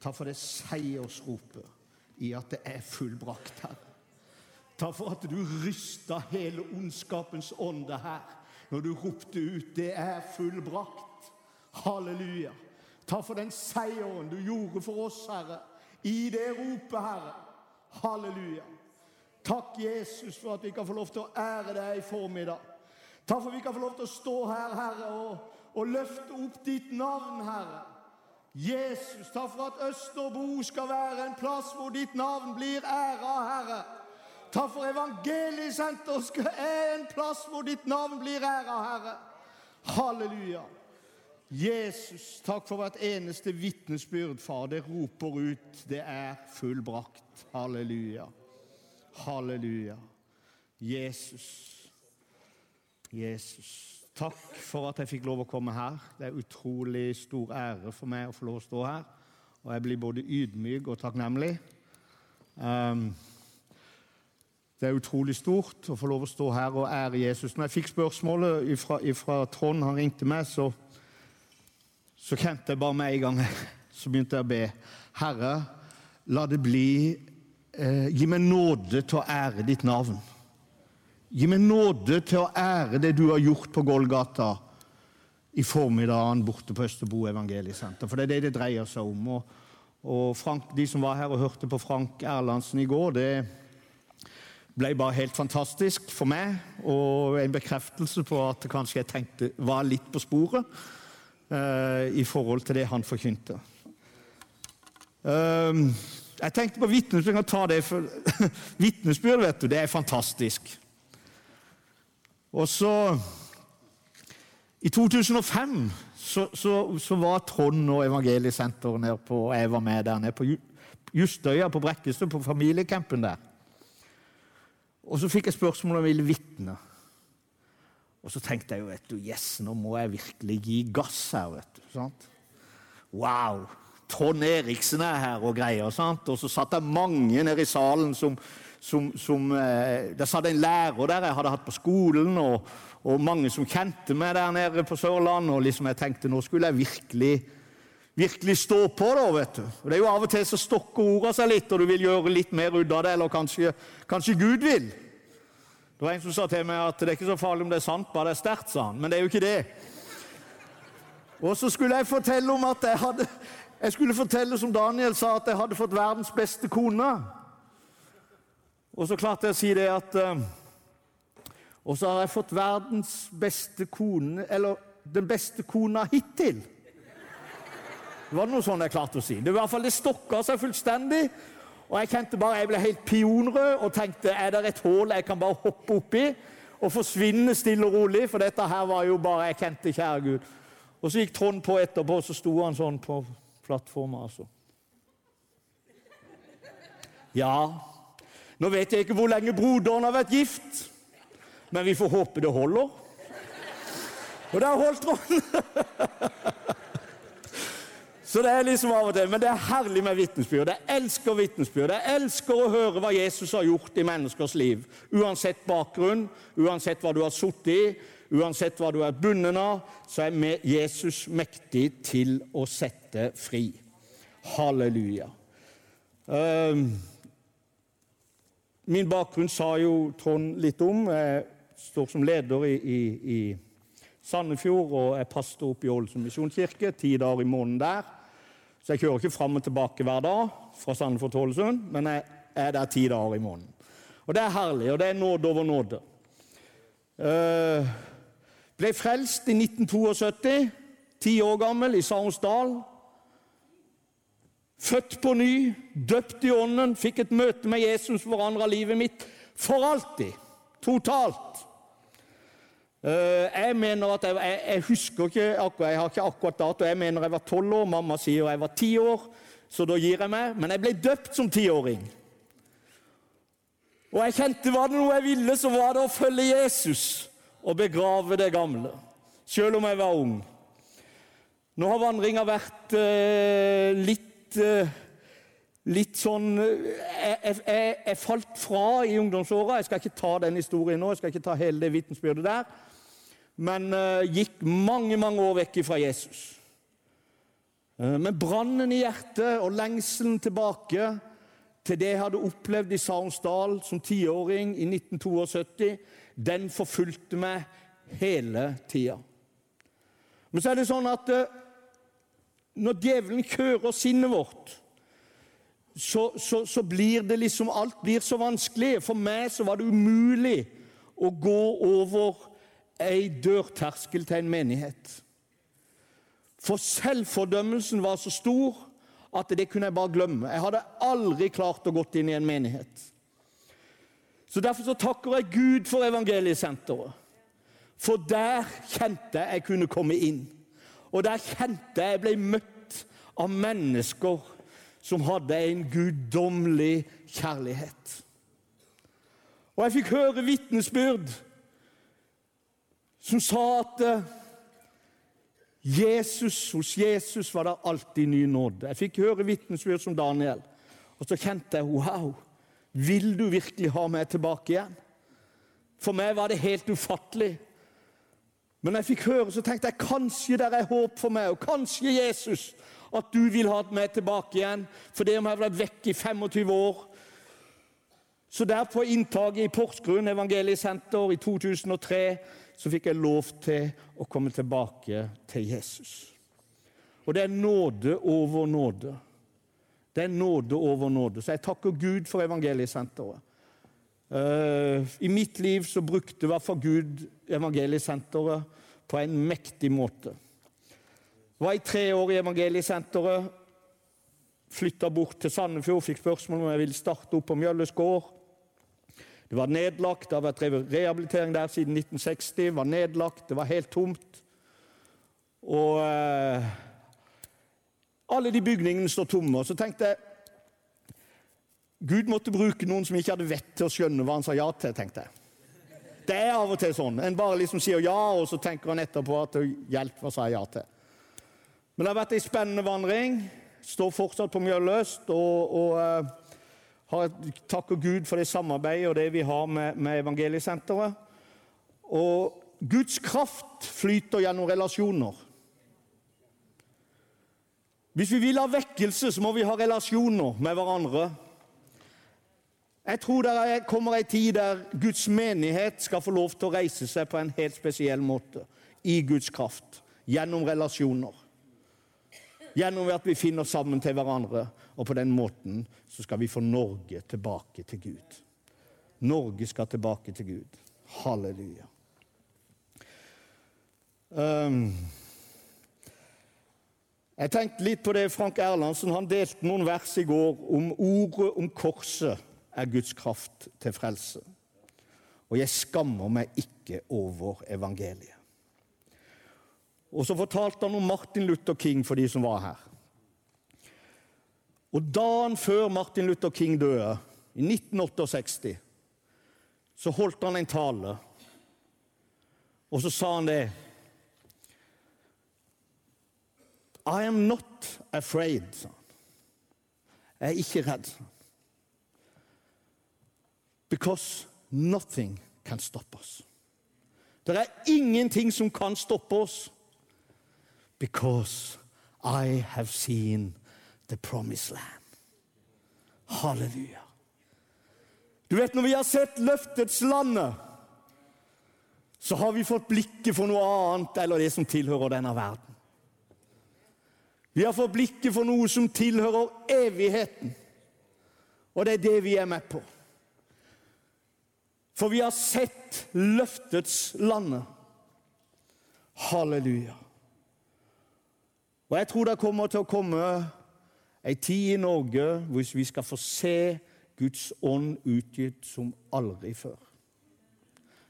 Takk for det seiersropet i at det er fullbrakt, Herre. Takk for at du rysta hele ondskapens ånde her når du ropte ut 'Det er fullbrakt'. Halleluja. Takk for den seieren du gjorde for oss, Herre, i det ropet, Herre. Halleluja. Takk, Jesus, for at vi kan få lov til å ære deg i formiddag. Takk for at vi kan få lov til å stå her, Herre, og, og løfte opp ditt navn, Herre. Jesus, takk for at Østerbo skal være en plass hvor ditt navn blir æra, Herre. Takk for evangeliesenter skal er en plass hvor ditt navn blir æra, Herre. Halleluja. Jesus, takk for hvert eneste vitnesbyrd, far. Det roper ut 'Det er fullbrakt'. Halleluja. Halleluja. Jesus. Jesus. Takk for at jeg fikk lov å komme her. Det er utrolig stor ære for meg å få lov å stå her. Og jeg blir både ydmyk og takknemlig. Um, det er utrolig stort å få lov å stå her og ære Jesus. Når jeg fikk spørsmålet fra Trond, han ringte meg, så, så kjente jeg bare med en gang Så begynte jeg å be. Herre, la det bli eh, Gi meg nåde til å ære ditt navn. Gi meg nåde til å ære det du har gjort på Golgata i formiddagen borte på Østerbo evangeliesenter. For det er det det dreier seg om. Og, og Frank, De som var her og hørte på Frank Erlandsen i går, det ble bare helt fantastisk for meg. Og en bekreftelse på at kanskje jeg tenkte var litt på sporet eh, i forhold til det han forkynte. Um, jeg tenkte på vitnesbyrd. Vitnesbyrd, vet du, det er fantastisk. Og så I 2005 så, så, så var Trond og Evangeliesenteret nede på Jeg var med der nede på Justøya på Brekkestø, på familiecampen der. Og så fikk jeg spørsmål om jeg ville vitne. Og så tenkte jeg jo, vet du, yes, nå må jeg virkelig gi gass her. vet du, sant? Wow! Trond Eriksen er her og greier. sant? Og så satt det mange nede i salen som, som, som eh, Der satt en lærer der jeg hadde hatt på skolen, og, og mange som kjente meg der nede på Sørlandet. Og liksom jeg tenkte nå skulle jeg virkelig virkelig stå på, da, vet du. Og Det er jo Av og til så stokker ordene seg litt, og du vil gjøre litt mer ut av det, eller kanskje, kanskje Gud vil. Det var En som sa til meg at det er ikke så farlig om det er sant, bare det er sterkt, sa han. Men det er jo ikke det. Og så skulle jeg fortelle om at jeg hadde Jeg skulle fortelle, som Daniel sa, at jeg hadde fått verdens beste kone. Og så klarte jeg å si det at uh, Og så har jeg fått verdens beste kone Eller den beste kona hittil. Det var noe sånn jeg klarte å si. Det, i hvert fall, det stokka seg fullstendig. Og jeg kjente bare, jeg ble helt pionrød og tenkte er det et hull jeg kan bare hoppe oppi og forsvinne stille og rolig? For dette her var jo bare Jeg kjente kjære Gud. Og så gikk Trond på etterpå, og så sto han sånn på plattforma. Altså. Ja, nå vet jeg ikke hvor lenge broderen har vært gift, men vi får håpe det holder. Og det har holdt, man! Så det er liksom av og til, Men det er herlig med vitnesbyrd. Jeg elsker vitnesbyrd. Jeg elsker å høre hva Jesus har gjort i menneskers liv. Uansett bakgrunn, uansett hva du har sittet i, uansett hva du er bundet av, så er Jesus mektig til å sette fri. Halleluja. Min bakgrunn sa jo Trond litt om. Jeg står som leder i, i, i Sandefjord og er pastor oppe i Ålesund misjonskirke. Ti dager i måneden der. Så jeg kjører ikke fram og tilbake hver dag fra Sandefjord til Ålesund, men jeg er der ti dager i måneden. Og det er herlig, og det er nåde over nåde. Uh, ble frelst i 1972, ti år gammel, i Saronsdal. Født på ny, døpt i Ånden, fikk et møte med Jesus, forandra livet mitt for alltid. Totalt. Eh, jeg mener at jeg, jeg, jeg husker ikke akkurat, jeg har ikke akkurat dato. Jeg mener jeg var tolv år. Mamma sier jeg var ti år. så da gir jeg meg. Men jeg ble døpt som tiåring. Og jeg kjente var det noe jeg ville, så var det å følge Jesus og begrave det gamle. Selv om jeg var ung. Nå har vandringa vært eh, litt eh, Litt sånn eh, jeg, jeg, jeg, falt fra i ungdomsåra. Jeg skal ikke ta den historien nå, jeg skal ikke ta hele det vitensbyrdet der. Men uh, gikk mange, mange år vekk fra Jesus. Men brannen i hjertet og lengselen tilbake til det jeg hadde opplevd i Sarnsdal som tiåring i 1972, den forfulgte meg hele tida. Men så er det sånn at når djevelen kører sinnet vårt, så, så, så, blir det liksom Alt blir så vanskelig. For meg så var det umulig å gå over ei dørterskel til en menighet. For selvfordømmelsen var så stor at det kunne jeg bare glemme. Jeg hadde aldri klart å gå inn i en menighet. Så Derfor så takker jeg Gud for evangeliesenteret. For der kjente jeg kunne komme inn. Og der kjente jeg ble møtt av mennesker som hadde en guddommelig kjærlighet. Og jeg fikk høre vitnesbyrd som sa at eh, Jesus, hos Jesus var det alltid ny nåde. Jeg fikk høre vitnesbyrd som Daniel, og så kjente jeg wow, vil du virkelig ha meg tilbake igjen? For meg var det helt ufattelig. Men jeg fikk høre, så tenkte jeg kanskje det er håp for meg, og kanskje Jesus, at du vil ha meg tilbake igjen. For det om jeg har vært vekk i 25 år. Så der på inntaket i Porsgrunn evangeliesenter i 2003 så fikk jeg lov til å komme tilbake til Jesus. Og det er nåde over nåde. Det er nåde over nåde. Så jeg takker Gud for evangeliesenteret. Uh, I mitt liv så brukte i hvert fall Gud evangeliesenteret på en mektig måte. Jeg var i tre år i evangeliesenteret. Flytta bort til Sandefjord, fikk spørsmål om jeg ville starte opp på Mjølles gård. Det var nedlagt, det har vært rehabilitering der siden 1960. Det var nedlagt, det var helt tomt. Og eh, alle de bygningene står tomme. Og så tenkte jeg Gud måtte bruke noen som ikke hadde vett til å skjønne hva han sa ja til. tenkte jeg. Det er av og til sånn. En bare liksom sier ja, og så tenker han etterpå at det hjelper hva sa jeg ja til. Men det har vært ei spennende vandring. Står fortsatt på Mjølløst. Og, og uh, takker Gud for det samarbeidet og det vi har med, med Evangeliesenteret. Og Guds kraft flyter gjennom relasjoner. Hvis vi vil ha vekkelse, så må vi ha relasjoner med hverandre. Jeg tror det kommer ei tid der Guds menighet skal få lov til å reise seg på en helt spesiell måte. I Guds kraft. Gjennom relasjoner. Gjennom at vi finner sammen til hverandre. Og på den måten så skal vi få Norge tilbake til Gud. Norge skal tilbake til Gud. Halleluja. Um, jeg tenkte litt på det Frank Erlandsen han delte noen vers i går om ordet om korset er Guds kraft til frelse. Og jeg skammer meg ikke over evangeliet. Og så fortalte han om Martin Luther King for de som var her. Og dagen før Martin Luther King døde, i 1968, så holdt han en tale. Og så sa han det I am not afraid, sa han. Jeg er ikke redd. Because nothing can stop us. Det er ingenting som kan stoppe oss. Because I have seen the promised land. Halleluja. Du vet, Når vi har sett løftets landet, så har vi fått blikket for noe annet eller det som tilhører denne verden. Vi har fått blikket for noe som tilhører evigheten. Og det er det vi er med på. For vi har sett løftets lande. Halleluja. Og jeg tror det kommer til å komme ei tid i Norge hvis vi skal få se Guds ånd utgitt som aldri før.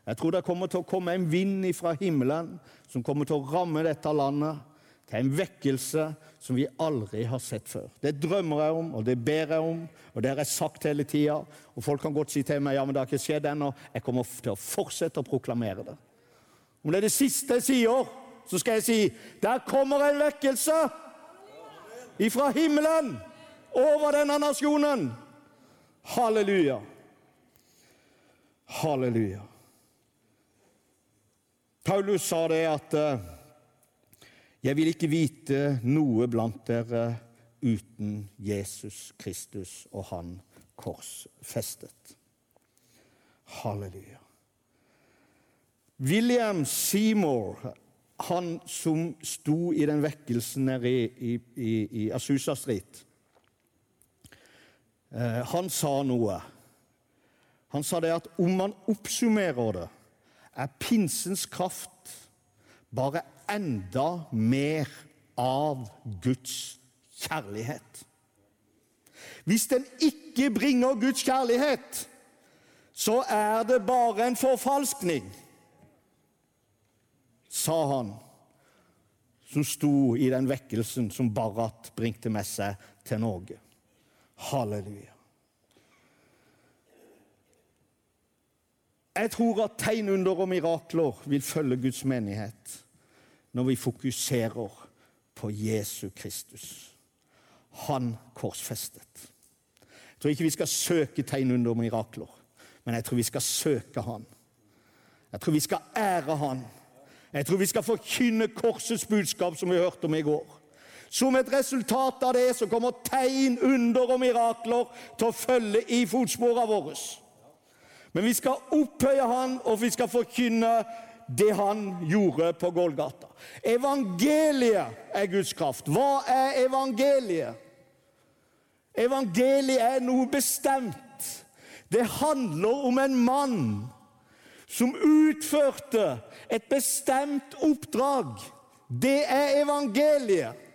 Jeg tror det kommer til å komme en vind fra himmelen som kommer til å ramme dette landet til en vekkelse som vi aldri har sett før. Det drømmer jeg om, og det ber jeg om, og det har jeg sagt hele tida. Og folk kan godt si til meg ja, men det har ikke skjedd ennå. Jeg kommer til å fortsette å proklamere det. Om det er det siste jeg sier, så skal jeg si der kommer en vekkelse ifra himmelen over denne nasjonen. Halleluja. Halleluja. Paulus sa det at eh, jeg vil ikke vite noe blant dere uten Jesus Kristus og Han korsfestet. Halleluja. William Seymour, han som sto i den vekkelsen nede i, i, i Asusa Street, eh, han sa noe. Han sa det at om man oppsummerer det, er pinsens kraft bare enda mer av Guds kjærlighet. Hvis den ikke bringer Guds kjærlighet, så er det bare en forfalskning, sa han, som sto i den vekkelsen som Barat bringte med seg til Norge. Halleluja. Jeg tror at tegn, under og mirakler vil følge Guds menighet når vi fokuserer på Jesu Kristus. Han korsfestet. Jeg tror ikke vi skal søke tegn, under mirakler, men jeg tror vi skal søke Han. Jeg tror vi skal ære Han. Jeg tror vi skal forkynne korsets budskap, som vi hørte om i går. Som et resultat av det så kommer tegn, under og mirakler til å følge i fotsporene våre. Men vi skal opphøye Han, og vi skal forkynne det han gjorde på Golgata. Evangeliet er Guds kraft. Hva er evangeliet? Evangeliet er noe bestemt. Det handler om en mann som utførte et bestemt oppdrag. Det er evangeliet.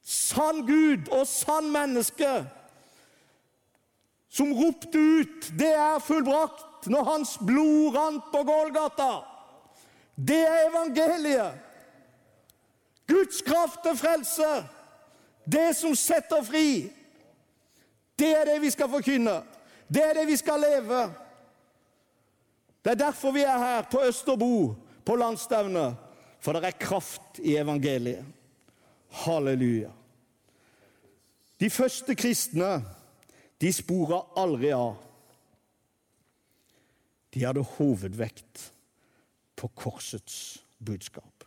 Sann Gud og sann menneske som ropte ut 'Det er fullbrakt' når hans blod rant på Gålgata. Det er evangeliet. Guds kraft til frelse. Det som setter fri. Det er det vi skal forkynne. Det er det vi skal leve. Det er derfor vi er her på Østerbo, på landsstevnet. For det er kraft i evangeliet. Halleluja. De første kristne de spora aldri av de hadde hovedvekt på korsets budskap.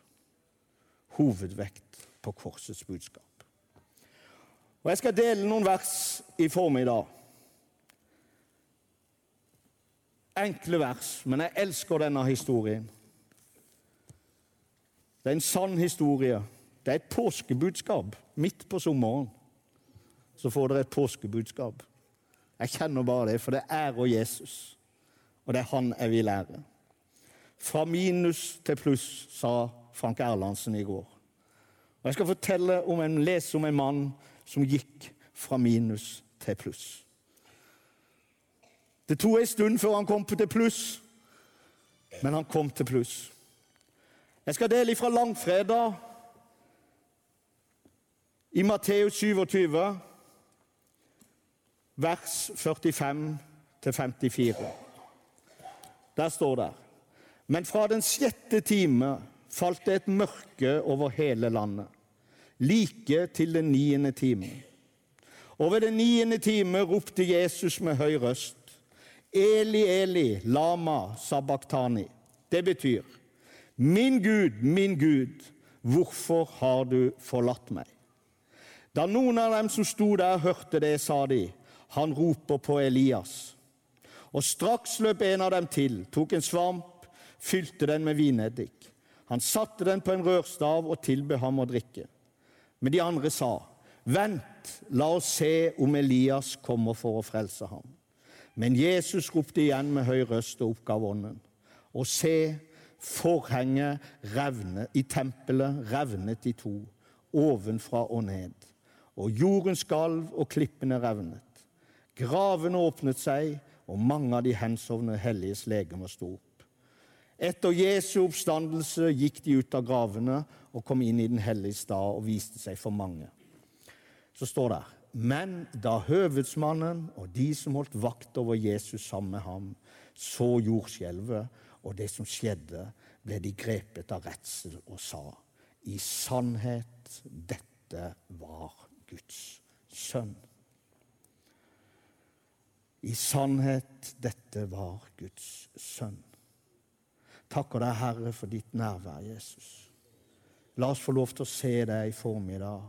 Hovedvekt på korsets budskap. Og Jeg skal dele noen vers i formiddag. Enkle vers, men jeg elsker denne historien. Det er en sann historie. Det er et påskebudskap. Midt på sommeren så får dere et påskebudskap. Jeg kjenner bare det, for det ærer Jesus og det er han jeg vil lære. Fra minus til pluss, sa Frank Erlandsen i går. Og Jeg skal fortelle om en, lese om en mann som gikk fra minus til pluss. Det tok en stund før han kom til pluss, men han kom til pluss. Jeg skal dele fra langfredag i Matteus 27, vers 45 til 54. Der står det Men fra den sjette time falt det et mørke over hele landet, like til den niende time. Og ved den niende time ropte Jesus med høy røst, Eli, Eli, lama sabachthani. Det betyr, Min Gud, min Gud, hvorfor har du forlatt meg? Da noen av dem som sto der, hørte det, sa de, han roper på Elias. Og straks løp en av dem til, tok en svamp, fylte den med vineddik. Han satte den på en rørstav og tilbød ham å drikke. Men de andre sa, Vent, la oss se om Elias kommer for å frelse ham. Men Jesus ropte igjen med høy røst og oppgav ånden. Og se, forhenget revne, i tempelet revnet i to, ovenfra og ned. Og jorden skalv, og klippene revnet. Gravene åpnet seg, og mange av de hensovne helliges legemer sto opp. Etter Jesu oppstandelse gikk de ut av gravene og kom inn i Den hellige stad og viste seg for mange. Så står det Men da høvedsmannen og de som holdt vakt over Jesus sammen med ham, så jordskjelvet og det som skjedde, ble de grepet av redsel og sa i sannhet, dette var Guds sønn. I sannhet, dette var Guds sønn. Takker deg, Herre, for ditt nærvær, Jesus. La oss få lov til å se deg i formiddag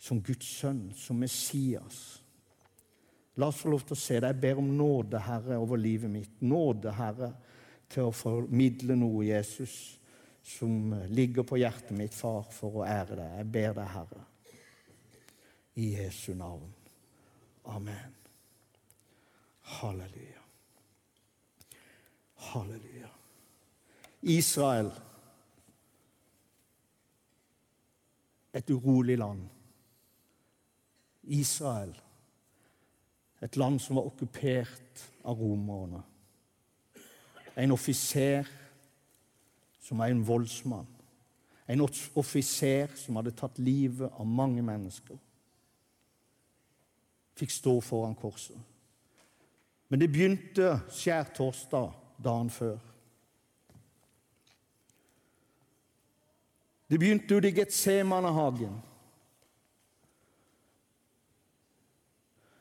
som Guds sønn, som Messias. La oss få lov til å se deg. Jeg ber om nåde, Herre, over livet mitt. Nåde, Herre, til å formidle noe, Jesus, som ligger på hjertet mitt, far, for å ære deg. Jeg ber deg, Herre, i Jesu navn. Amen. Halleluja. Halleluja. Israel, et urolig land. Israel, et land som var okkupert av romerne. En offiser som var en voldsmann. En offiser som hadde tatt livet av mange mennesker. Fikk stå foran korset. Men det begynte skjærtorsdag dagen før. Det begynte ute i Getsemanehagen.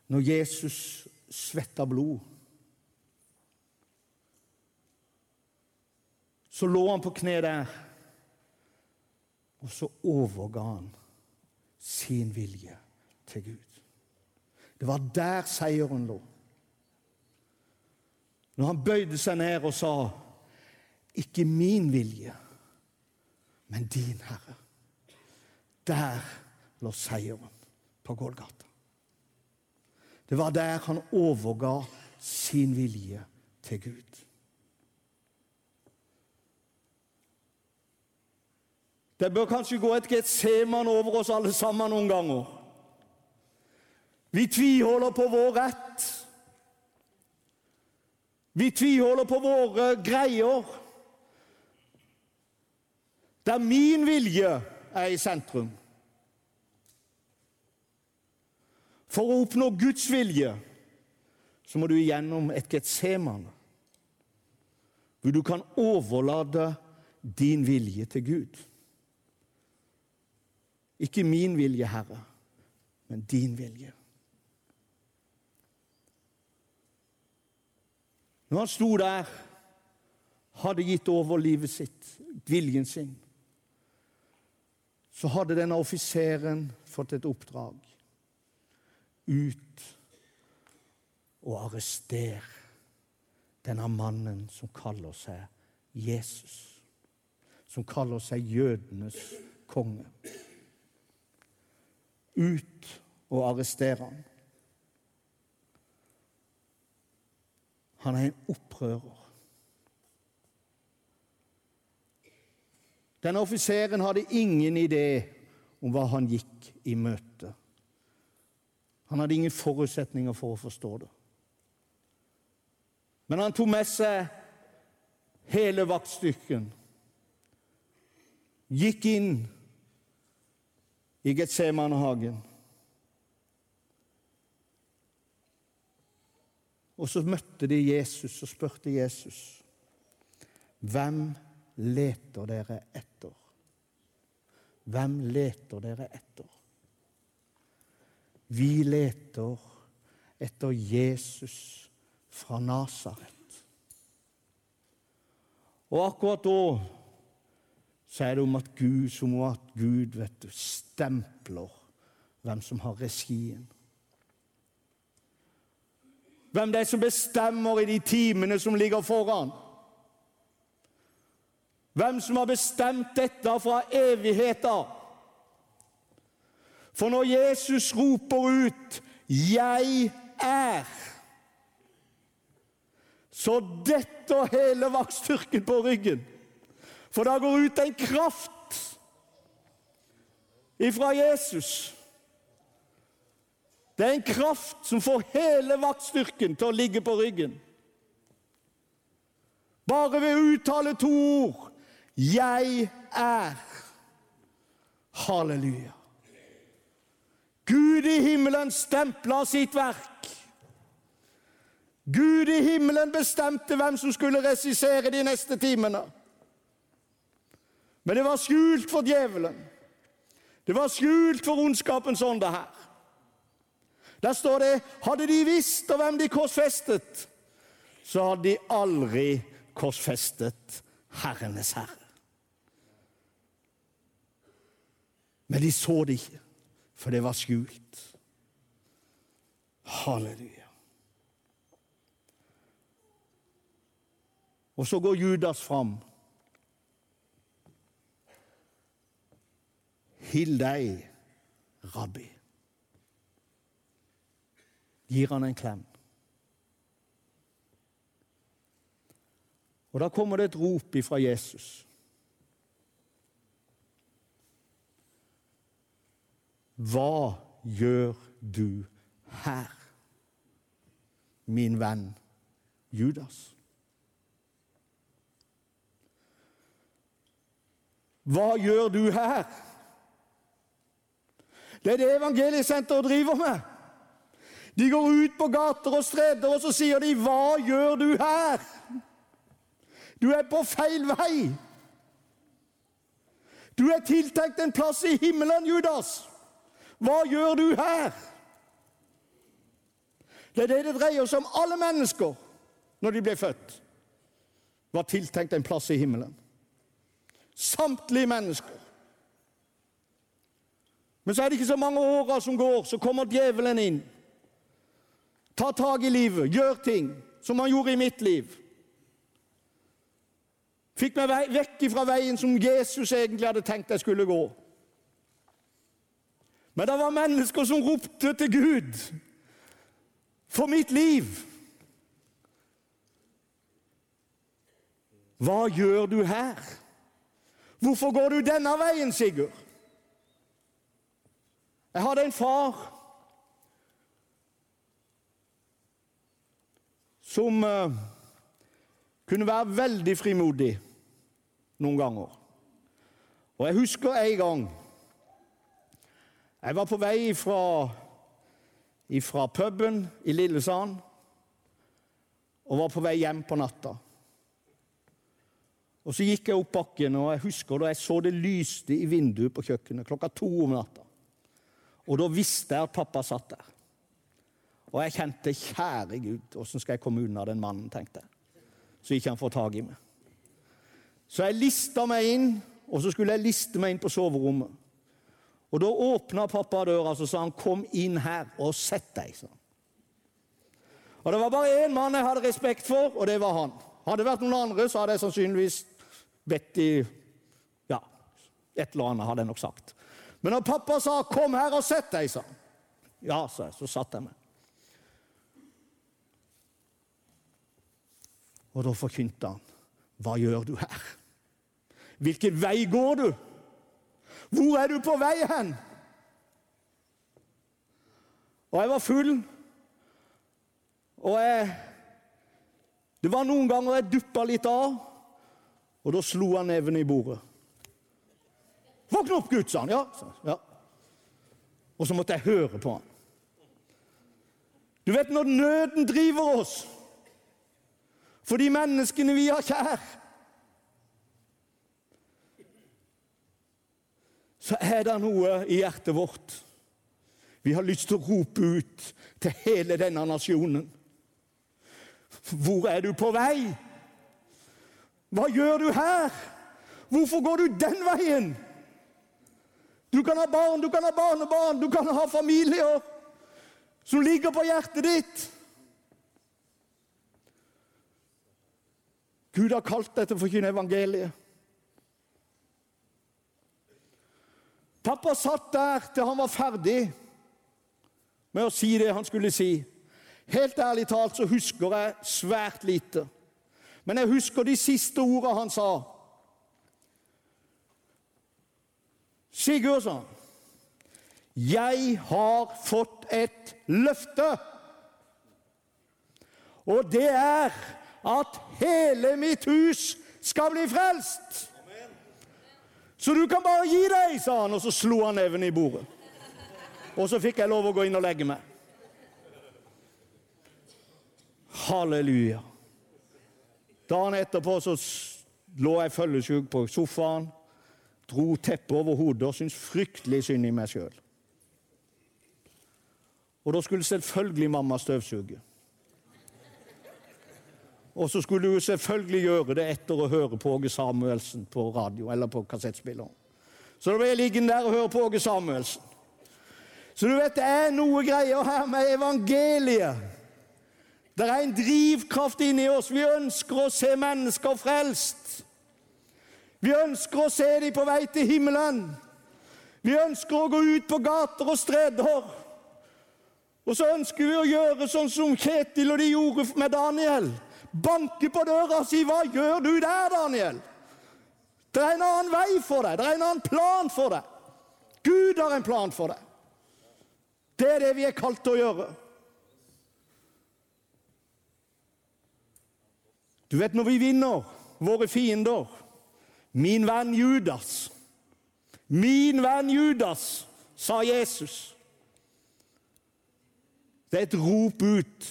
Når Jesus svetta blod. Så lå han på kne der, og så overga han sin vilje til Gud. Det var der seieren lå. Når han bøyde seg ned og sa, 'Ikke min vilje, men din, Herre'. Der lå seieren på Golgata. Det var der han overga sin vilje til Gud. Det bør kanskje gå et Getseman over oss alle sammen noen ganger. Vi tviholder på vår rett. Vi tviholder på våre greier. Der min vilje er i sentrum. For å oppnå Guds vilje så må du igjennom et getsemane, Hvor du kan overlate din vilje til Gud. Ikke min vilje, Herre, men din vilje. Når han sto der, hadde gitt over livet sitt, viljen sin, så hadde denne offiseren fått et oppdrag. Ut og arrestere denne mannen som kaller seg Jesus. Som kaller seg jødenes konge. Ut og arrestere ham. Han er en opprører. Denne offiseren hadde ingen idé om hva han gikk i møte. Han hadde ingen forutsetninger for å forstå det. Men han tok med seg hele vaktstyrken, gikk inn i Getsemanehagen Og så møtte de Jesus og spurte Jesus, 'Hvem leter dere etter?' Hvem leter dere etter? Vi leter etter Jesus fra Nasaret. Og akkurat da så er det om at Gud, som om at Gud vet du, stempler hvem som har regien. Hvem det er som bestemmer i de timene som ligger foran. Hvem som har bestemt dette fra evigheter. For når Jesus roper ut 'Jeg er', så detter hele vaktstyrken på ryggen. For da går ut en kraft ifra Jesus. Det er en kraft som får hele vaktstyrken til å ligge på ryggen. Bare ved å uttale to ord 'Jeg er'. Halleluja. Gud i himmelen stempla sitt verk. Gud i himmelen bestemte hvem som skulle regissere de neste timene. Men det var skjult for djevelen. Det var skjult for ondskapens ånde her. Der står det hadde de visst hvem de korsfestet, så hadde de aldri korsfestet Herrenes Herre. Men de så det ikke, for det var skjult. Halleluja. Og så går Judas fram. Hill deg, rabbi. Gir han en klem. Og da kommer det et rop ifra Jesus. Hva gjør du her, min venn Judas? Hva gjør du her? Det er det evangeliesenteret driver med. De går ut på gater og streder, og så sier de 'Hva gjør du her?' Du er på feil vei. Du er tiltenkt en plass i himmelen, Judas. Hva gjør du her? Det er det det dreier seg om. Alle mennesker, når de ble født, var tiltenkt en plass i himmelen. Samtlige mennesker. Men så er det ikke så mange åra som går, så kommer djevelen inn. Ta tak i livet, gjør ting, som han gjorde i mitt liv. Fikk meg vekk fra veien som Jesus egentlig hadde tenkt jeg skulle gå. Men det var mennesker som ropte til Gud for mitt liv. Hva gjør du her? Hvorfor går du denne veien, Sigurd? Jeg hadde en far som uh, kunne være veldig frimodig noen ganger. Og jeg husker en gang Jeg var på vei fra, fra puben i Lillesand og var på vei hjem på natta. Og Så gikk jeg opp bakken, og jeg husker da jeg så det lyste i vinduet på kjøkkenet klokka to om natta. Og da visste jeg at pappa satt der. Og jeg kjente 'Kjære Gud, åssen skal jeg komme unna den mannen?' tenkte jeg. Så ikke han får tak i meg. Så jeg lista meg inn, og så skulle jeg liste meg inn på soverommet. Og Da åpna pappa døra og sa han, 'Kom inn her og sett deg'. sa Og Det var bare én mann jeg hadde respekt for, og det var han. Hadde det vært noen andre, så hadde jeg sannsynligvis bedt i Ja, et eller annet hadde jeg nok sagt. Men når pappa sa 'Kom her og sett deg', sa han. Ja, sa jeg. Så satt jeg meg. Og da forkynte han. Hva gjør du her? Hvilken vei går du? Hvor er du på vei hen? Og jeg var full, og jeg Det var noen ganger jeg duppa litt av, og da slo han neven i bordet. Våkn opp, gutt, sa han. Ja. ja. Og så måtte jeg høre på han. Du vet når nøden driver oss for de menneskene vi har kjær så er det noe i hjertet vårt. Vi har lyst til å rope ut til hele denne nasjonen. Hvor er du på vei? Hva gjør du her? Hvorfor går du den veien? Du kan ha barn, du kan ha barnebarn, du kan ha familier som ligger på hjertet ditt. Gud har kalt deg til å forkynne evangeliet. Pappa satt der til han var ferdig med å si det han skulle si. Helt ærlig talt så husker jeg svært lite. Men jeg husker de siste ordene han sa. Sigurd, sa jeg har fått et løfte. Og det er at hele mitt hus skal bli frelst. Så du kan bare gi deg, sa han, og så slo han neven i bordet. Og så fikk jeg lov å gå inn og legge meg. Halleluja. Dagen etterpå så lå jeg følgesjuk på sofaen, dro teppet over hodet og syntes fryktelig synd i meg sjøl. Og da skulle selvfølgelig mamma støvsuge. Og så skulle du selvfølgelig gjøre det etter å høre på Åge Samuelsen på radio eller på kassettspilleren. Så da ble jeg liggende der og høre på Åge Samuelsen. Så du vet, det er noe greier her med evangeliet. Det er en drivkraft inni oss. Vi ønsker å se mennesker frelst. Vi ønsker å se dem på vei til himmelen. Vi ønsker å gå ut på gater og streder. Og så ønsker vi å gjøre sånn som Kjetil og de gjorde med Daniel. Banke på døra og si 'Hva gjør du der, Daniel?' Det er en annen vei for deg. Det er en annen plan for deg. Gud har en plan for deg. Det er det vi er kalt til å gjøre. Du vet når vi vinner våre fiender Min venn Judas. Min venn Judas, sa Jesus. Det er et rop ut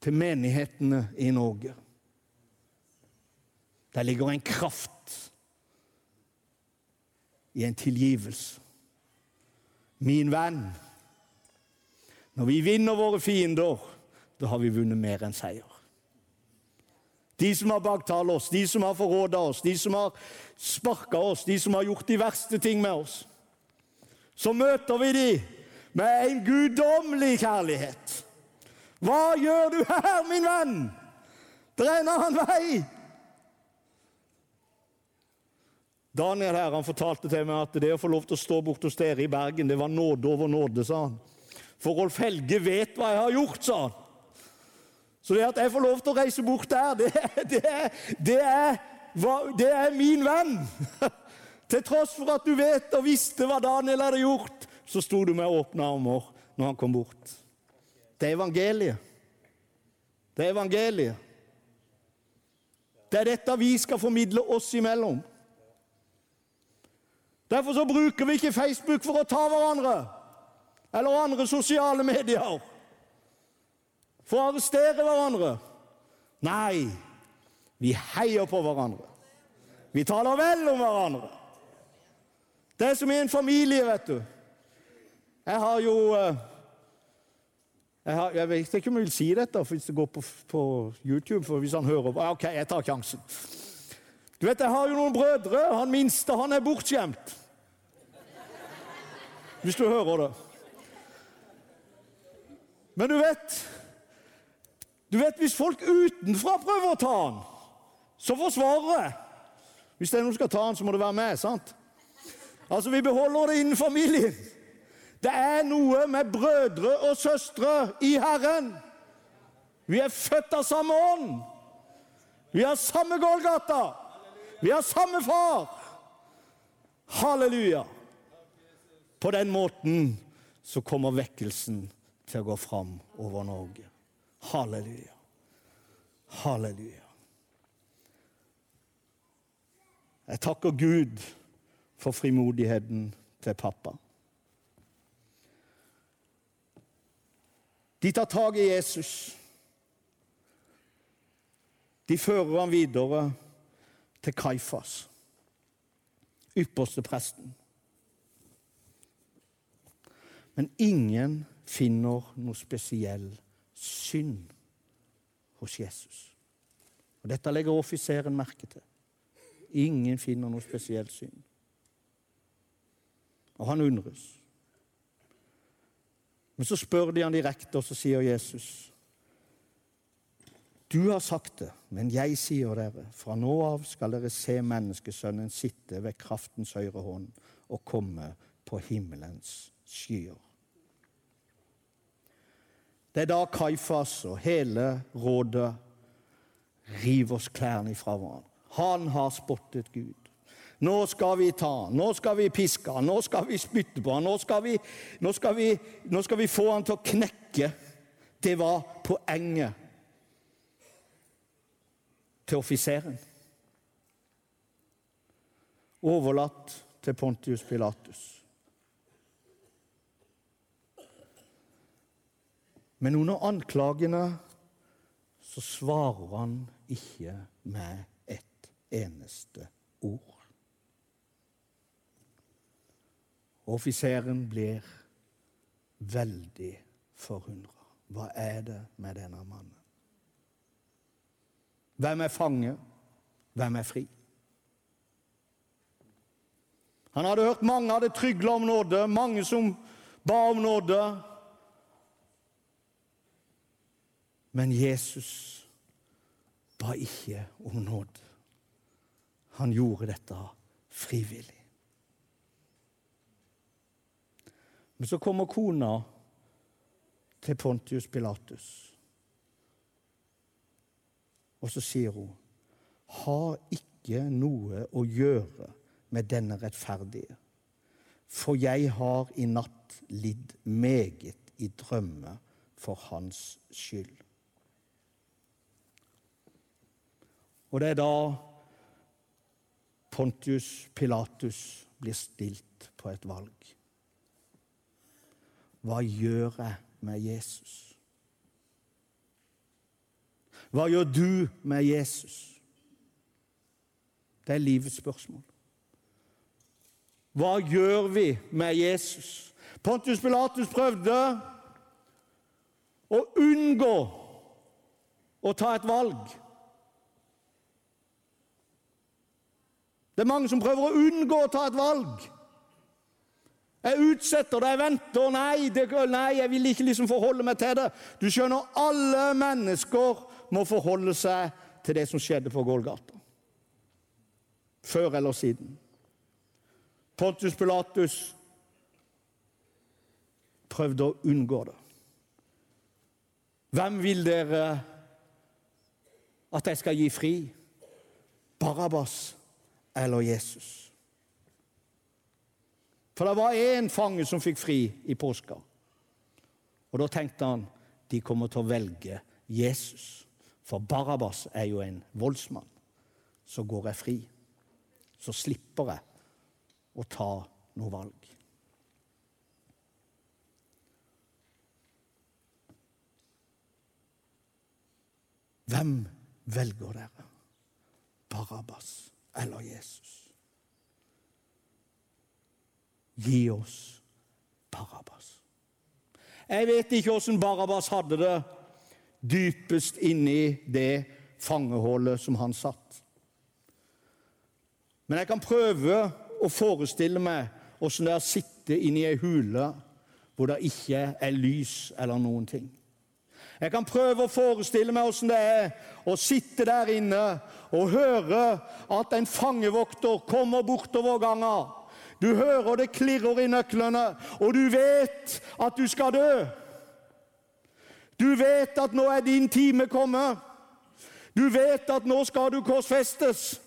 til menighetene i Norge. Der ligger en kraft i en tilgivelse. Min venn, når vi vinner våre fiender, da har vi vunnet mer enn seier. De som har baktalt oss, de som har forråda oss, de som har sparka oss, de som har gjort de verste ting med oss. Så møter vi de med en guddommelig kjærlighet. Hva gjør du her, min venn? Det er en annen vei. Daniel her, han fortalte til meg at det å få lov til å stå borte hos dere i Bergen, det var nåde over nåde, sa han. For Rolf Helge vet hva jeg har gjort, sa han. Så det at jeg får lov til å reise bort der, det, det, det, er, det er, min venn. Til tross for at du vet og visste hva Daniel hadde gjort, så sto du med åpne armer når han kom bort. Det er evangeliet. Det er evangeliet. Det er dette vi skal formidle oss imellom. Derfor så bruker vi ikke Facebook for å ta hverandre eller andre sosiale medier for å arrestere hverandre. Nei, vi heier på hverandre. Vi taler vel om hverandre. Det er som i en familie, vet du. Jeg har jo eh, jeg, har, jeg vet ikke om jeg vil si dette hvis det går på, på YouTube. for hvis han hører Ok, jeg tar sjansen. Du vet, Jeg har jo noen brødre. Han minste han er bortskjemt. Hvis du hører det. Men du vet du vet, Hvis folk utenfra prøver å ta han, så forsvarer jeg. Hvis det er noen som skal ta han, så må det være meg. sant? Altså, Vi beholder det innen familien. Det er noe med brødre og søstre i Herren. Vi er født av samme ånd. Vi har samme Golgata. Vi har samme far. Halleluja. På den måten så kommer vekkelsen til å gå fram over Norge. Halleluja. Halleluja. Jeg takker Gud for frimodigheten til pappa. De tar tak i Jesus. De fører ham videre til Kaifas, ypperste presten. Men ingen finner noe spesiell synd hos Jesus. Og Dette legger offiseren merke til. Ingen finner noe spesiell synd. Og han undres. Men så spør de han direkte, og så sier Jesus Du har sagt det, men jeg sier dere, fra nå av skal dere se menneskesønnen sitte ved kraftens høyre hånd og komme på himmelens skyer. Det er da Kaifas og hele rådet river oss klærne ifra hverandre. Han har spottet Gud. Nå skal vi ta han, nå skal vi piske han, nå skal vi spytte på han, nå skal vi, nå skal vi, nå skal vi få han til å knekke. Det var poenget. til offiseren. Overlatt til Pontius Pilatus. Men under anklagene så svarer han ikke med et eneste ord. Offiseren blir veldig forundra. Hva er det med denne mannen? Hvem er fange? Hvem er fri? Han hadde hørt mange hadde trygla om nåde, mange som ba om nåde. Men Jesus ba ikke om nåde. Han gjorde dette frivillig. Men så kommer kona til Pontius Pilatus. Og så sier hun, ha ikke noe å gjøre med denne rettferdige, for jeg har i natt lidd meget i drømme for hans skyld. Og det er da Pontius Pilatus blir stilt på et valg. Hva gjør jeg med Jesus? Hva gjør du med Jesus? Det er livets spørsmål. Hva gjør vi med Jesus? Pontus Pilatus prøvde å unngå å ta et valg. Det er mange som prøver å unngå å ta et valg. Jeg utsetter det, jeg venter. Nei, det, nei, jeg vil ikke liksom forholde meg til det. Du skjønner, alle mennesker må forholde seg til det som skjedde på Golgata. Før eller siden. Pontus Pilatus prøvde å unngå det. Hvem vil dere at jeg skal gi fri? Barabbas eller Jesus? For det var én fange som fikk fri i påska. Og da tenkte han de kommer til å velge Jesus. For Barabbas er jo en voldsmann. Så går jeg fri. Så slipper jeg å ta noe valg. Hvem velger dere? Barabbas eller Jesus? Gi oss Barabbas. Jeg vet ikke åssen Barabbas hadde det dypest inni det fangehullet som han satt. Men jeg kan prøve å forestille meg åssen det er å sitte inni ei hule hvor det ikke er lys eller noen ting. Jeg kan prøve å forestille meg åssen det er å sitte der inne og høre at en fangevokter kommer bortover ganga. Du hører det klirrer i nøklene, og du vet at du skal dø. Du vet at nå er din time kommet. Du vet at nå skal du korsfestes.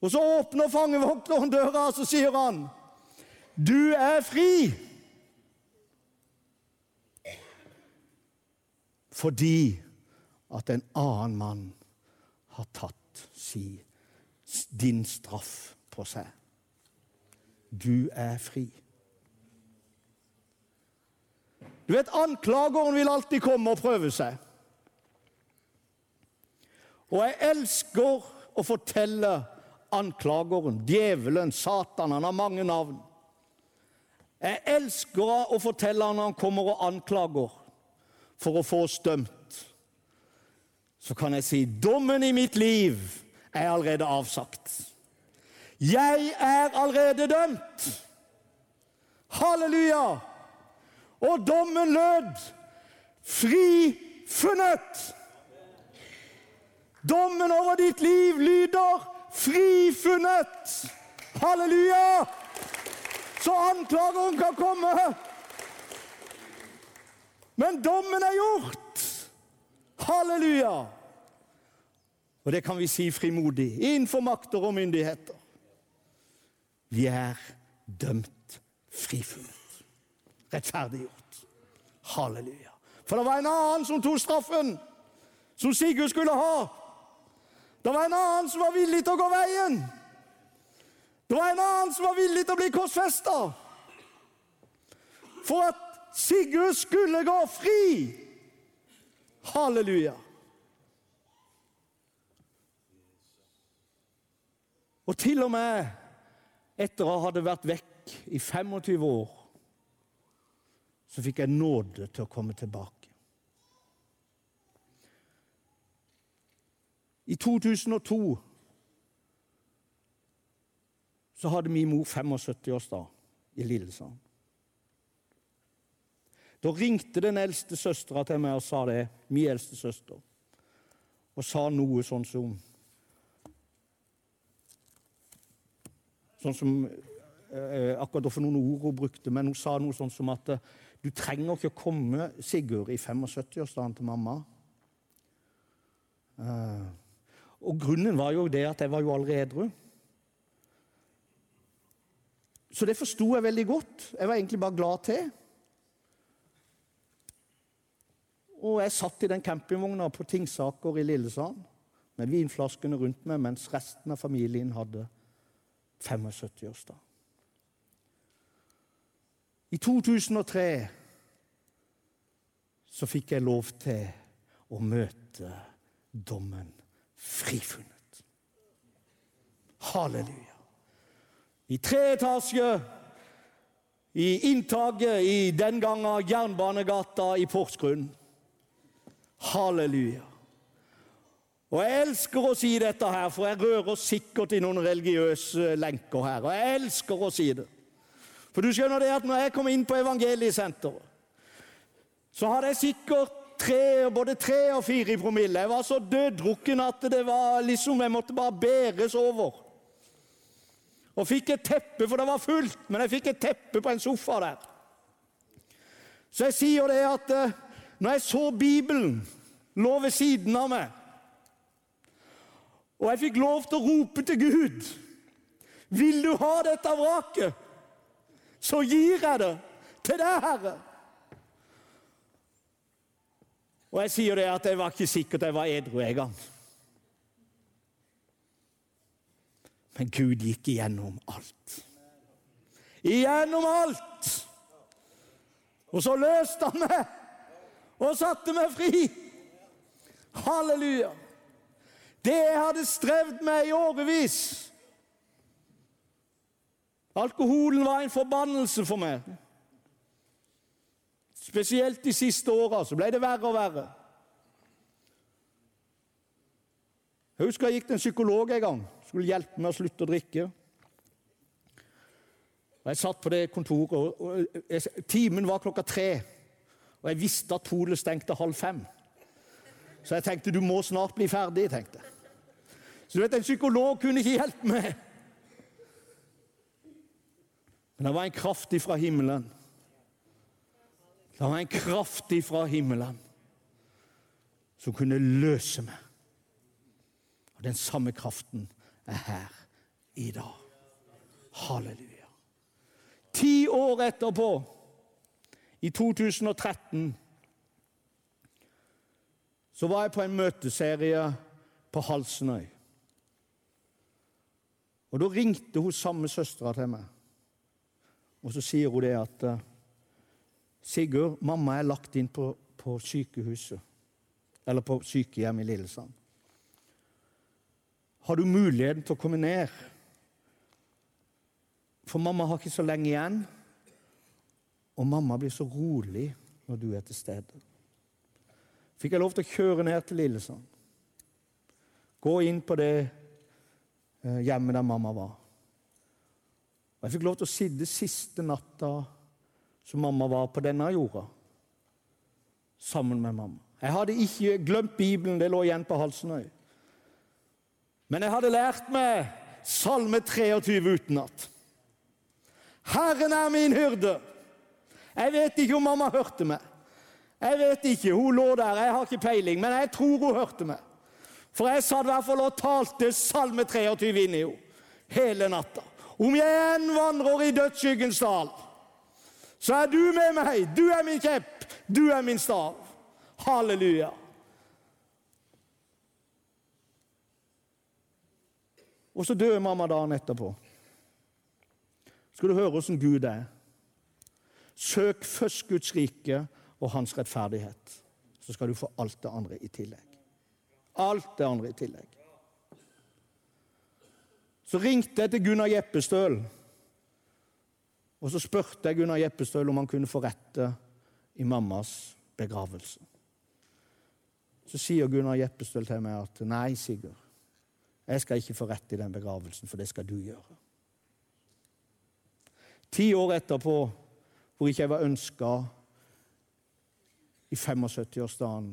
Og så åpner fangevokteren døra, og så sier han, 'Du er fri'. Fordi at en annen mann har tatt si, din straff på seg. Du er fri. Du vet, Anklageren vil alltid komme og prøve seg. Og jeg elsker å fortelle anklageren, djevelen, Satan Han har mange navn. Jeg elsker å fortelle han når han kommer og anklager for å få oss dømt. Så kan jeg si dommen i mitt liv er allerede avsagt. Jeg er allerede dømt. Halleluja! Og dommen lød frifunnet. Dommen over ditt liv lyder frifunnet. Halleluja! Så anklageren kan komme. Men dommen er gjort. Halleluja! Og det kan vi si frimodig innenfor makter og myndigheter. Vi er dømt frifunnet rettferdiggjort. Halleluja. For det var en annen som tok straffen. som Sigurd skulle ha. Det var en annen som var villig til å gå veien. Det var en annen som var villig til å bli korsfesta. For at Sigurd skulle gå fri. Halleluja. Og til og med etter å ha vært vekk i 25 år, så fikk jeg nåde til å komme tilbake. I 2002 så hadde min mor 75-årsdag i Lillesand. Da ringte den eldste søstera til meg og sa det, min eldste søster, og sa noe sånn som Sånn som eh, Akkurat for noen ord hun brukte, men hun sa noe sånn som at eh, du trenger ikke å komme, Sigurd, i 75-årsdagen til mamma. Eh, og grunnen var jo det at jeg var jo allerede edru. Så det forsto jeg veldig godt. Jeg var egentlig bare glad til. Og jeg satt i den campingvogna på Tingsaker i Lillesand med vinflaskene rundt meg mens resten av familien hadde 75-årsdag. I 2003 så fikk jeg lov til å møte dommen frifunnet. Halleluja. I tre etasjer i inntaket i den gangen Jernbanegata i Porsgrunn. Halleluja. Og Jeg elsker å si dette her, for jeg rører sikkert i noen religiøse lenker her. Og jeg elsker å si det. For du skjønner det at når jeg kom inn på Evangeliesenteret, så hadde jeg sikkert tre, både tre og fire i promille. Jeg var så døddrukken at det var liksom, jeg måtte bare bæres over. Og fikk et teppe, for det var fullt, men jeg fikk et teppe på en sofa der. Så jeg sier det at eh, når jeg så Bibelen lå ved siden av meg, og jeg fikk lov til å rope til Gud Vil du ha dette vraket, så gir jeg det til deg, Herre. Og jeg sier det at jeg var ikke sikkert jeg var edru en gang. Men Gud gikk igjennom alt. Igjennom alt! Og så løste han meg og satte meg fri. Halleluja. Det jeg hadde strevd med i årevis. Alkoholen var en forbannelse for meg. Spesielt de siste åra så ble det verre og verre. Jeg husker jeg gikk til en psykolog en gang. Skulle hjelpe meg å slutte å drikke. Og Jeg satt på det kontoret, og, jeg, timen var klokka tre. Og jeg visste at polet stengte halv fem. Så jeg tenkte du må snart bli ferdig. tenkte jeg. Så du vet, En psykolog kunne ikke hjelpe meg. Men det var en kraft fra himmelen. Det var en kraft fra himmelen som kunne løse meg. Og den samme kraften er her i dag. Halleluja. Ti år etterpå, i 2013, så var jeg på en møteserie på Halsenøy. Og Da ringte hun samme søstera til meg, og så sier hun det at eh, Sigurd, mamma er lagt inn på, på sykehuset, eller på sykehjem i Lillesand. Har du muligheten til å komme ned? For mamma har ikke så lenge igjen, og mamma blir så rolig når du er til stede. Fikk jeg lov til å kjøre ned til Lillesand, gå inn på det hjemme der mamma var. Og Jeg fikk lov til å sitte siste natta som mamma var på denne jorda, sammen med mamma. Jeg hadde ikke glemt Bibelen, det lå igjen på halsen Halsenøy. Men jeg hadde lært meg Salme 23 utenat. Herren er min hyrde. Jeg vet ikke om mamma hørte meg. Jeg vet ikke, Hun lå der, jeg har ikke peiling, men jeg tror hun hørte meg. For jeg satt i hvert fall og talte Salme 23 inn i henne hele natta. Om jeg enn vandrer i dødsskyggens dal, så er du med meg. Du er min kjepp, du er min stav. Halleluja. Og så dør mamma dagen etterpå. Skal du høre åssen Gud er? Søk først Guds rike og hans rettferdighet, så skal du få alt det andre i tillegg. Alt det andre i tillegg. Så ringte jeg til Gunnar Jeppestøl. Og så spurte jeg Gunnar Jeppestøl om han kunne forrette i mammas begravelse. Så sier Gunnar Jeppestøl til meg at nei, Sigurd, jeg skal ikke forrette i den begravelsen, for det skal du gjøre. Ti år etterpå, hvor ikke jeg var ønska i 75-årsdagen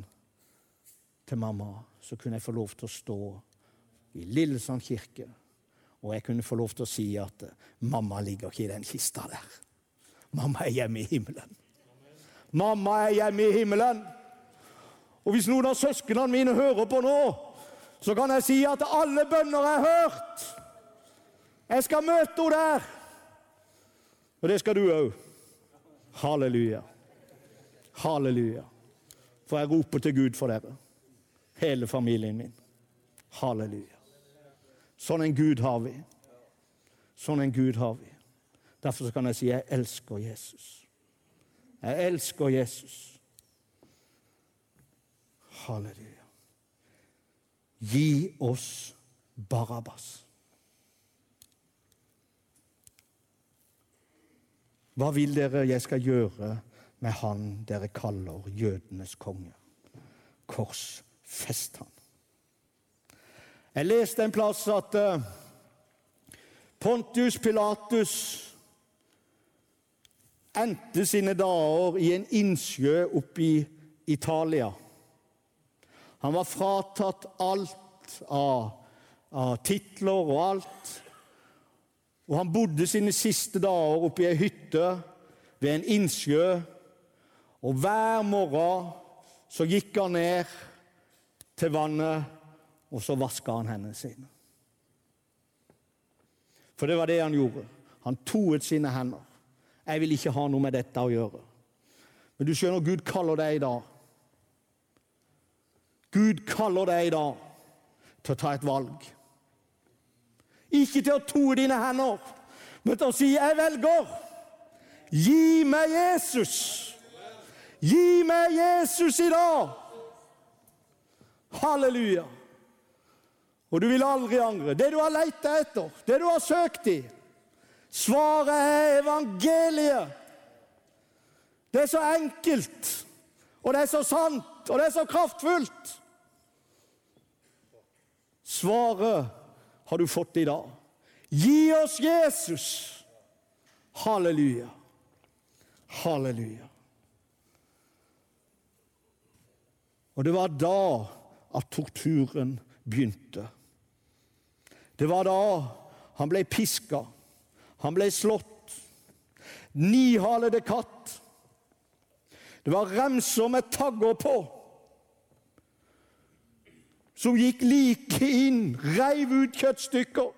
til mamma, så kunne jeg få lov til å stå i Lillesand kirke. Og jeg kunne få lov til å si at mamma ligger ikke i den kista der. Mamma er hjemme i himmelen. Mamma er hjemme i himmelen. Og hvis noen av søsknene mine hører på nå, så kan jeg si at alle bønner er hørt. Jeg skal møte henne der. Og det skal du òg. Halleluja. Halleluja. For jeg roper til Gud for dere. Hele familien min. Halleluja. Sånn en Gud har vi. Sånn en Gud har vi. Derfor kan jeg si jeg elsker Jesus. Jeg elsker Jesus. Halleluja. Gi oss Barabbas. Hva vil dere jeg skal gjøre med han dere kaller jødenes konge? Korsfest han. Jeg leste en plass at uh, Pontius Pilatus endte sine dager i en innsjø oppe i Italia. Han var fratatt alt av, av titler og alt. Og han bodde sine siste dager oppe i ei hytte ved en innsjø. Og hver morgen så gikk han ned til vannet, og så vaska han hendene sine. For det var det han gjorde. Han toet sine hender. Jeg vil ikke ha noe med dette å gjøre. Men du skjønner, Gud kaller deg i dag. Gud kaller deg i dag til å ta et valg. Ikke til å toe dine hender, men til å si 'Jeg velger'. Gi meg Jesus. Gi meg Jesus i dag. Halleluja. Og du vil aldri angre. Det du har leita etter, det du har søkt i. Svaret er evangeliet. Det er så enkelt, og det er så sant, og det er så kraftfullt. Svaret har du fått i dag. Gi oss Jesus! Halleluja. Halleluja. Og det var da at torturen begynte. Det var da han ble piska, han ble slått. Nihalede katt. Det var remser med tagger på som gikk like inn, reiv ut kjøttstykker.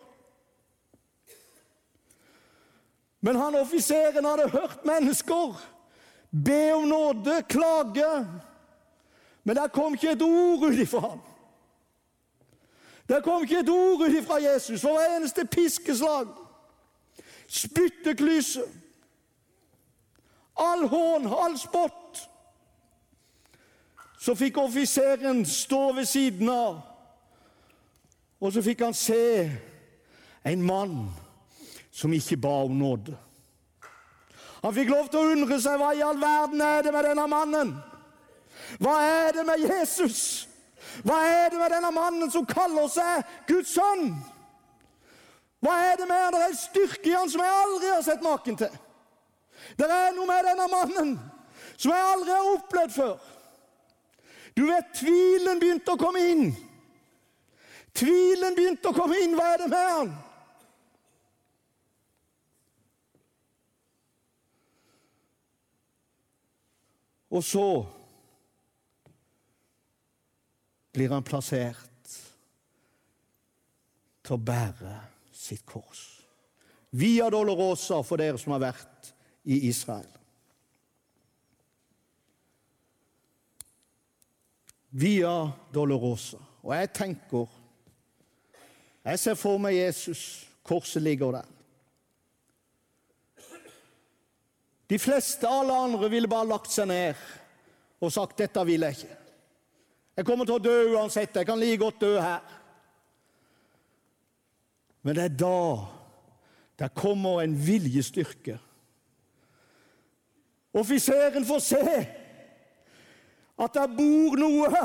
Men han offiseren hadde hørt mennesker be om nåde, klage. Men der kom ikke et ord ut ifra ham. Der kom ikke et ord ut ifra Jesus for hver eneste piskeslag. Spytteklyse. All hån, all spott. Så fikk offiseren stå ved siden av, og så fikk han se en mann som ikke ba om nåde. Han fikk lov til å undre seg hva i all verden er det med denne mannen? Hva er det med Jesus? Hva er det med denne mannen som kaller seg Guds sønn? Hva er det med han? Det er en styrke i han som jeg aldri har sett maken til. Det er noe med denne mannen som jeg aldri har opplevd før. Du vet, tvilen begynte å komme inn. Tvilen begynte å komme inn. Hva er det med han? Og så blir han plassert til å bære sitt kors. Via Dolorosa for dere som har vært i Israel. Via Dolorosa. Og jeg tenker Jeg ser for meg Jesus. Korset ligger der. De fleste, alle andre, ville bare lagt seg ned og sagt 'dette vil jeg ikke'. Jeg kommer til å dø uansett. Jeg kan like godt dø her. Men det er da der kommer en viljestyrke. Offiseren får se at det bor noe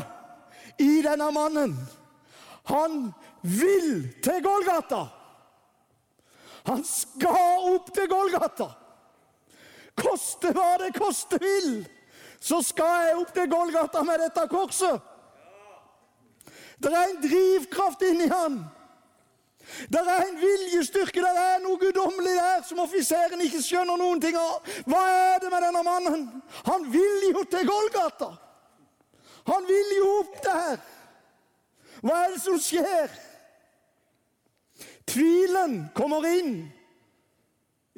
i denne mannen. Han vil til Golgata. Han skal opp til Golgata. Koste hva det koste vil, så skal jeg opp til Golgata med dette korset. Det er en drivkraft inni han. Det er en viljestyrke, det er noe guddommelig der som offiseren ikke skjønner noen ting av. Hva er det med denne mannen? Han vil jo til Golgata. Han vil jo opp der. Hva er det som skjer? Tvilen kommer inn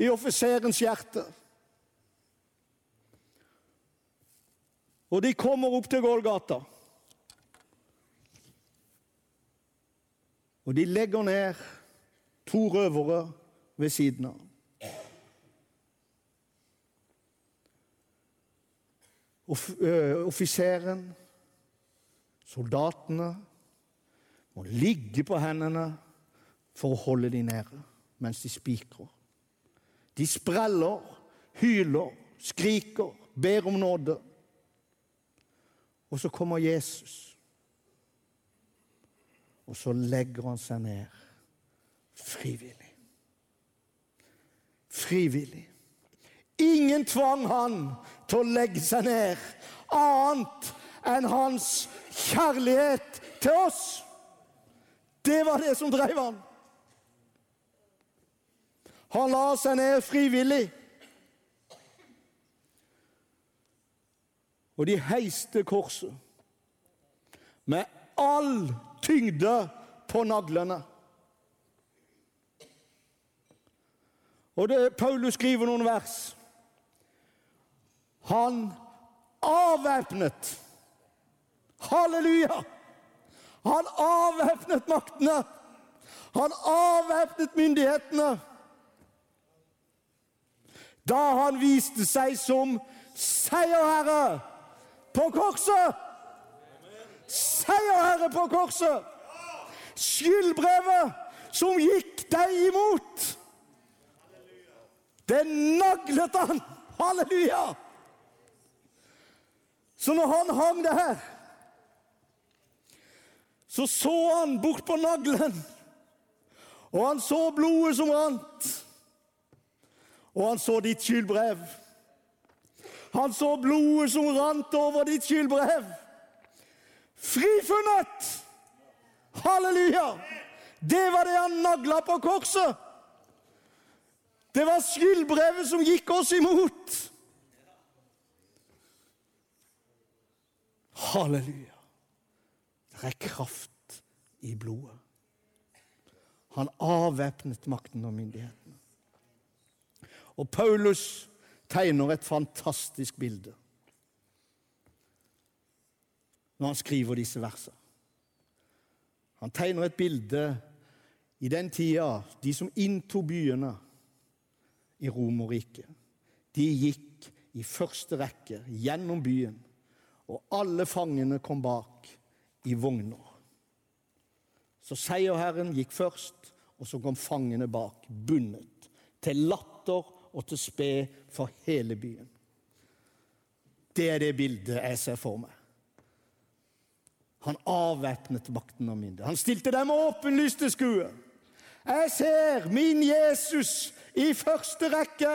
i offiserens hjerte. Og de kommer opp til Golgata. Og de legger ned to røvere ved siden av. Off offiseren, soldatene, må ligge på hendene for å holde dem nede mens de spikrer. De spreller, hyler, skriker, ber om nåde. Og så kommer Jesus. Og så legger han seg ned frivillig. Frivillig. Ingen tvang han til å legge seg ned, annet enn hans kjærlighet til oss. Det var det som drev han. Han la seg ned frivillig. Og de heiste korset med all tyngde på naglene. Og det, Paulus skriver noen vers. Han avvæpnet. Halleluja! Han avvæpnet maktene. Han avvæpnet myndighetene. Da han viste seg som seierherre på korset. Seierherre på korset. Skyldbrevet som gikk deg imot. Det naglet han. Halleluja! Så når han hang det her, så så han bort på naglen, og han så blodet som rant. Og han så ditt skyldbrev. Han så blodet som rant over ditt skyldbrev. Frifunnet! Halleluja! Det var det han nagla på korset. Det var skyldbrevet som gikk oss imot. Halleluja. Det er kraft i blodet. Han avvæpnet makten og myndighetene. Og Paulus tegner et fantastisk bilde når han skriver disse versene. Han tegner et bilde i den tida de som inntok byene i Romerriket. De gikk i første rekke gjennom byen, og alle fangene kom bak i vogner. Så seierherren gikk først, og så kom fangene bak, bundet, til latter og til spe for hele byen. Det er det bildet jeg ser for meg. Han avvæpnet makten og myndighetene. Han stilte dem åpenlyst til skue. Jeg ser min Jesus i første rekke,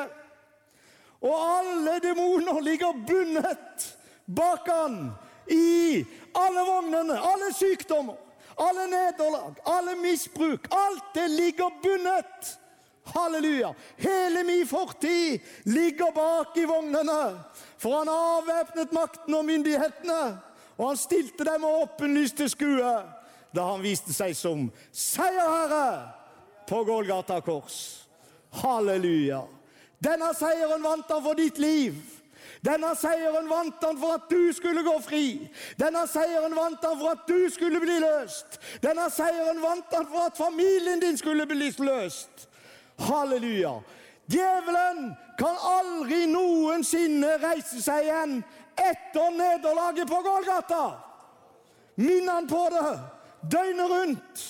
og alle demoner ligger bundet bak han i alle vognene, alle sykdommer, alle nederlag, alle misbruk. Alt det ligger bundet. Halleluja! Hele min fortid ligger bak i vognene, for han avvæpnet makten og myndighetene. Og han stilte dem åpenlyst til skue da han viste seg som seierherre på Golgata kors. Halleluja! Denne seieren vant han for ditt liv. Denne seieren vant han for at du skulle gå fri. Denne seieren vant han for at du skulle bli løst. Denne seieren vant han for at familien din skulle bli løst. Halleluja. Djevelen kan aldri noensinne reise seg igjen etter nederlaget på Golgata. Minn han på det døgnet rundt.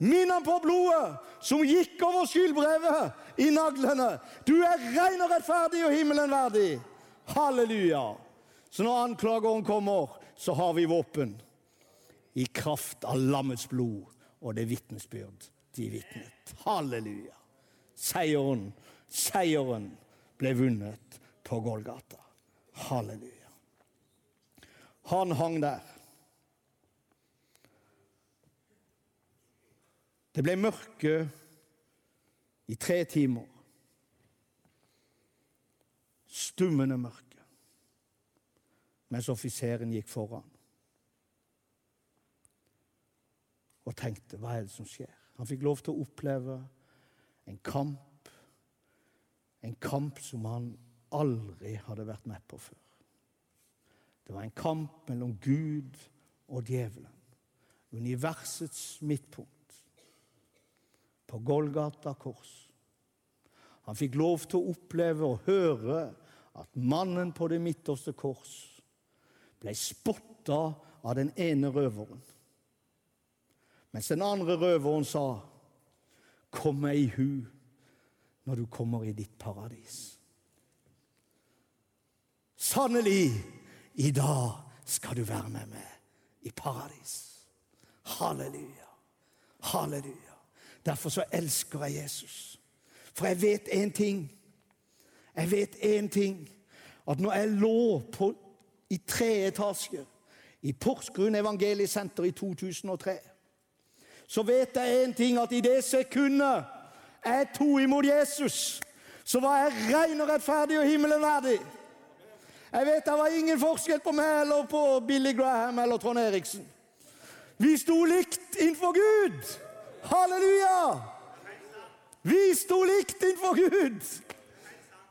Minn han på blodet som gikk over skyldbrevet i naglene. Du er ren og rettferdig og himmelen verdig. Halleluja. Så når anklageren kommer, så har vi våpen. I kraft av lammets blod og det vitnesbyrd de vitnet. Halleluja. Seieren, seieren ble vunnet på Golgata. Halleluja. Han hang der. Det ble mørke i tre timer. Stummende mørke. Mens offiseren gikk foran og tenkte hva er det som skjer? Han fikk lov til å oppleve en kamp. En kamp som han aldri hadde vært med på før. Det var en kamp mellom Gud og djevelen. Universets midtpunkt på Golgata kors. Han fikk lov til å oppleve og høre at mannen på det midterste kors ble spotta av den ene røveren. Mens den andre røveren sa, 'Kom meg i hu når du kommer i ditt paradis'. Sannelig, i dag skal du være med meg i paradis. Halleluja. Halleluja. Derfor så elsker jeg Jesus. For jeg vet én ting. Jeg vet én ting. At når jeg lå på, i tre etasje i Porsgrunn evangeliesenter i 2003, så vet jeg én ting, at i det sekundet jeg tok imot Jesus, så var jeg ren og rettferdig og himmelen verdig. Jeg vet det var ingen forskjell på meg eller på Billy Graham eller Trond Eriksen. Vi sto likt innenfor Gud. Halleluja! Vi sto likt innenfor Gud.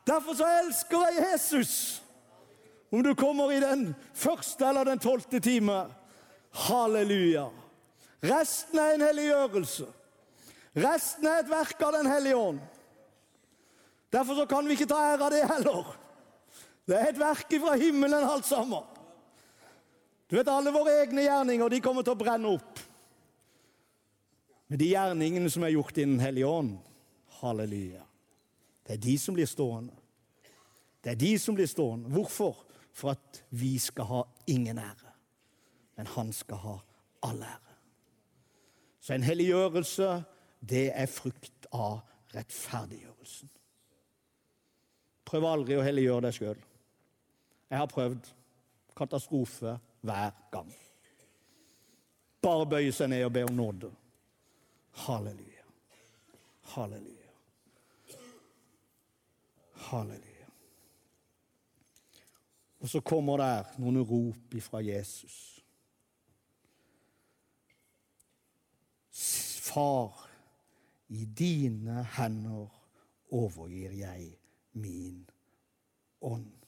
Derfor så elsker jeg Jesus. Om du kommer i den første eller den tolvte time. Halleluja. Resten er en helliggjørelse. Resten er et verk av Den hellige ånd. Derfor så kan vi ikke ta ære av det heller. Det er et verk fra himmelen, alt sammen. Du vet, Alle våre egne gjerninger de kommer til å brenne opp. Men de gjerningene som er gjort innen Den hellige ånd, halleluja, det er de som blir stående. Det er de som blir stående. Hvorfor? For at vi skal ha ingen ære, men han skal ha all ære. Så en helliggjørelse, det er frukt av rettferdiggjørelsen. Prøv aldri å helliggjøre deg sjøl. Jeg har prøvd. Katastrofe hver gang. Bare bøye seg ned og be om nåde. Halleluja. Halleluja. Halleluja. Og så kommer der noen rop ifra Jesus. Far, i dine hender overgir jeg min ånd.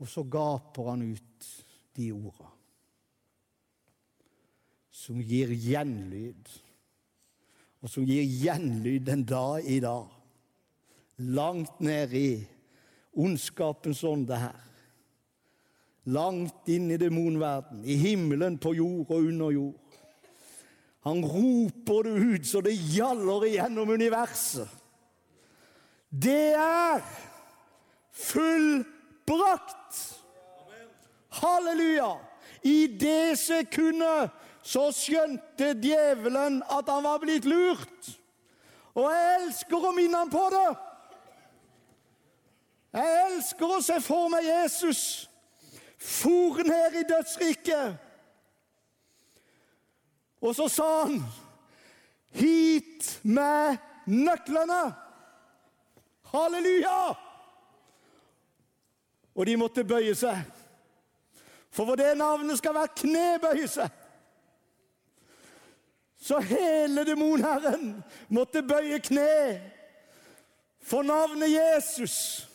Og så gaper han ut de orda. Som gir gjenlyd, og som gir gjenlyd den dag i dag. Langt ned i ondskapens ånde her. Langt inn i demonverden, i himmelen, på jord og under jord. Han roper det ut så det gjaller igjennom universet. Det er fullbrakt! Halleluja! I det sekundet så skjønte djevelen at han var blitt lurt. Og jeg elsker å minne ham på det. Jeg elsker å se for meg Jesus for ned i dødsriket. Og så sa han, 'Hit med nøklene'. Halleluja! Og de måtte bøye seg. For hvor det navnet skal være knebøyelse, Så hele demonherren måtte bøye kne for navnet Jesus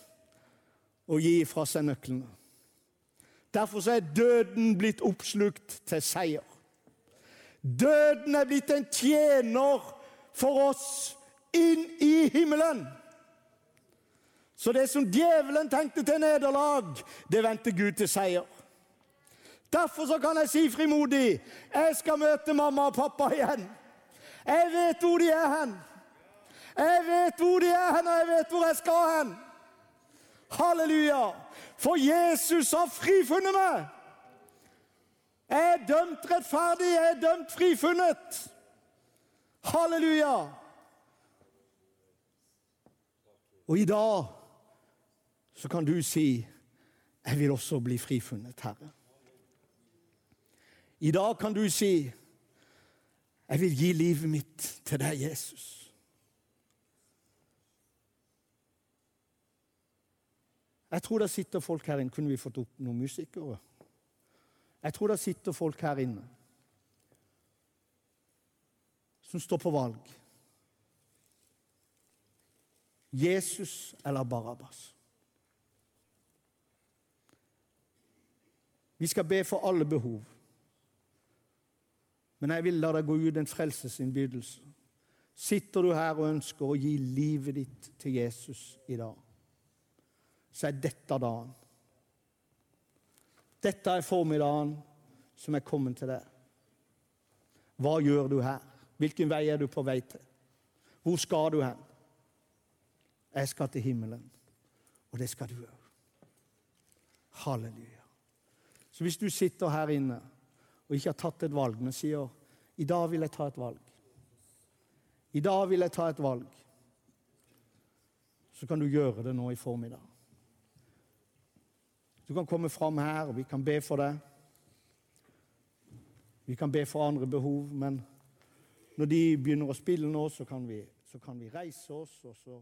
og gi fra seg nøklene. Derfor er døden blitt oppslukt til seier. Døden er blitt en tjener for oss inn i himmelen. Så det som djevelen tenkte til nederlag, det vendte Gud til seier. Derfor så kan jeg si frimodig jeg skal møte mamma og pappa igjen. Jeg vet hvor de er hen. Jeg vet hvor de er hen, og jeg vet hvor jeg skal hen. Halleluja! For Jesus har frifunnet meg. Jeg er dømt rettferdig, jeg er dømt frifunnet. Halleluja! Og i dag så kan du si 'Jeg vil også bli frifunnet, Herre'. I dag kan du si 'Jeg vil gi livet mitt til deg, Jesus'. Jeg tror det sitter folk her inne Kunne vi fått opp noen musikere? Jeg tror det sitter folk her inne som står på valg. Jesus eller Barabbas. Vi skal be for alle behov. Men jeg vil la deg gå ut en frelsesinnbydelse. Sitter du her og ønsker å gi livet ditt til Jesus i dag, så er dette dagen. Dette er formiddagen som er kommet til deg. Hva gjør du her? Hvilken vei er du på vei til? Hvor skal du hen? Jeg skal til himmelen, og det skal du òg. Halleluja. Så hvis du sitter her inne og ikke har tatt et valg, men sier 'I dag vil jeg ta et valg', i dag vil jeg ta et valg, så kan du gjøre det nå i formiddag. Du kan komme fram her, og vi kan be for deg. Vi kan be for andre behov, men når de begynner å spille nå, så kan vi, så kan vi reise oss, og så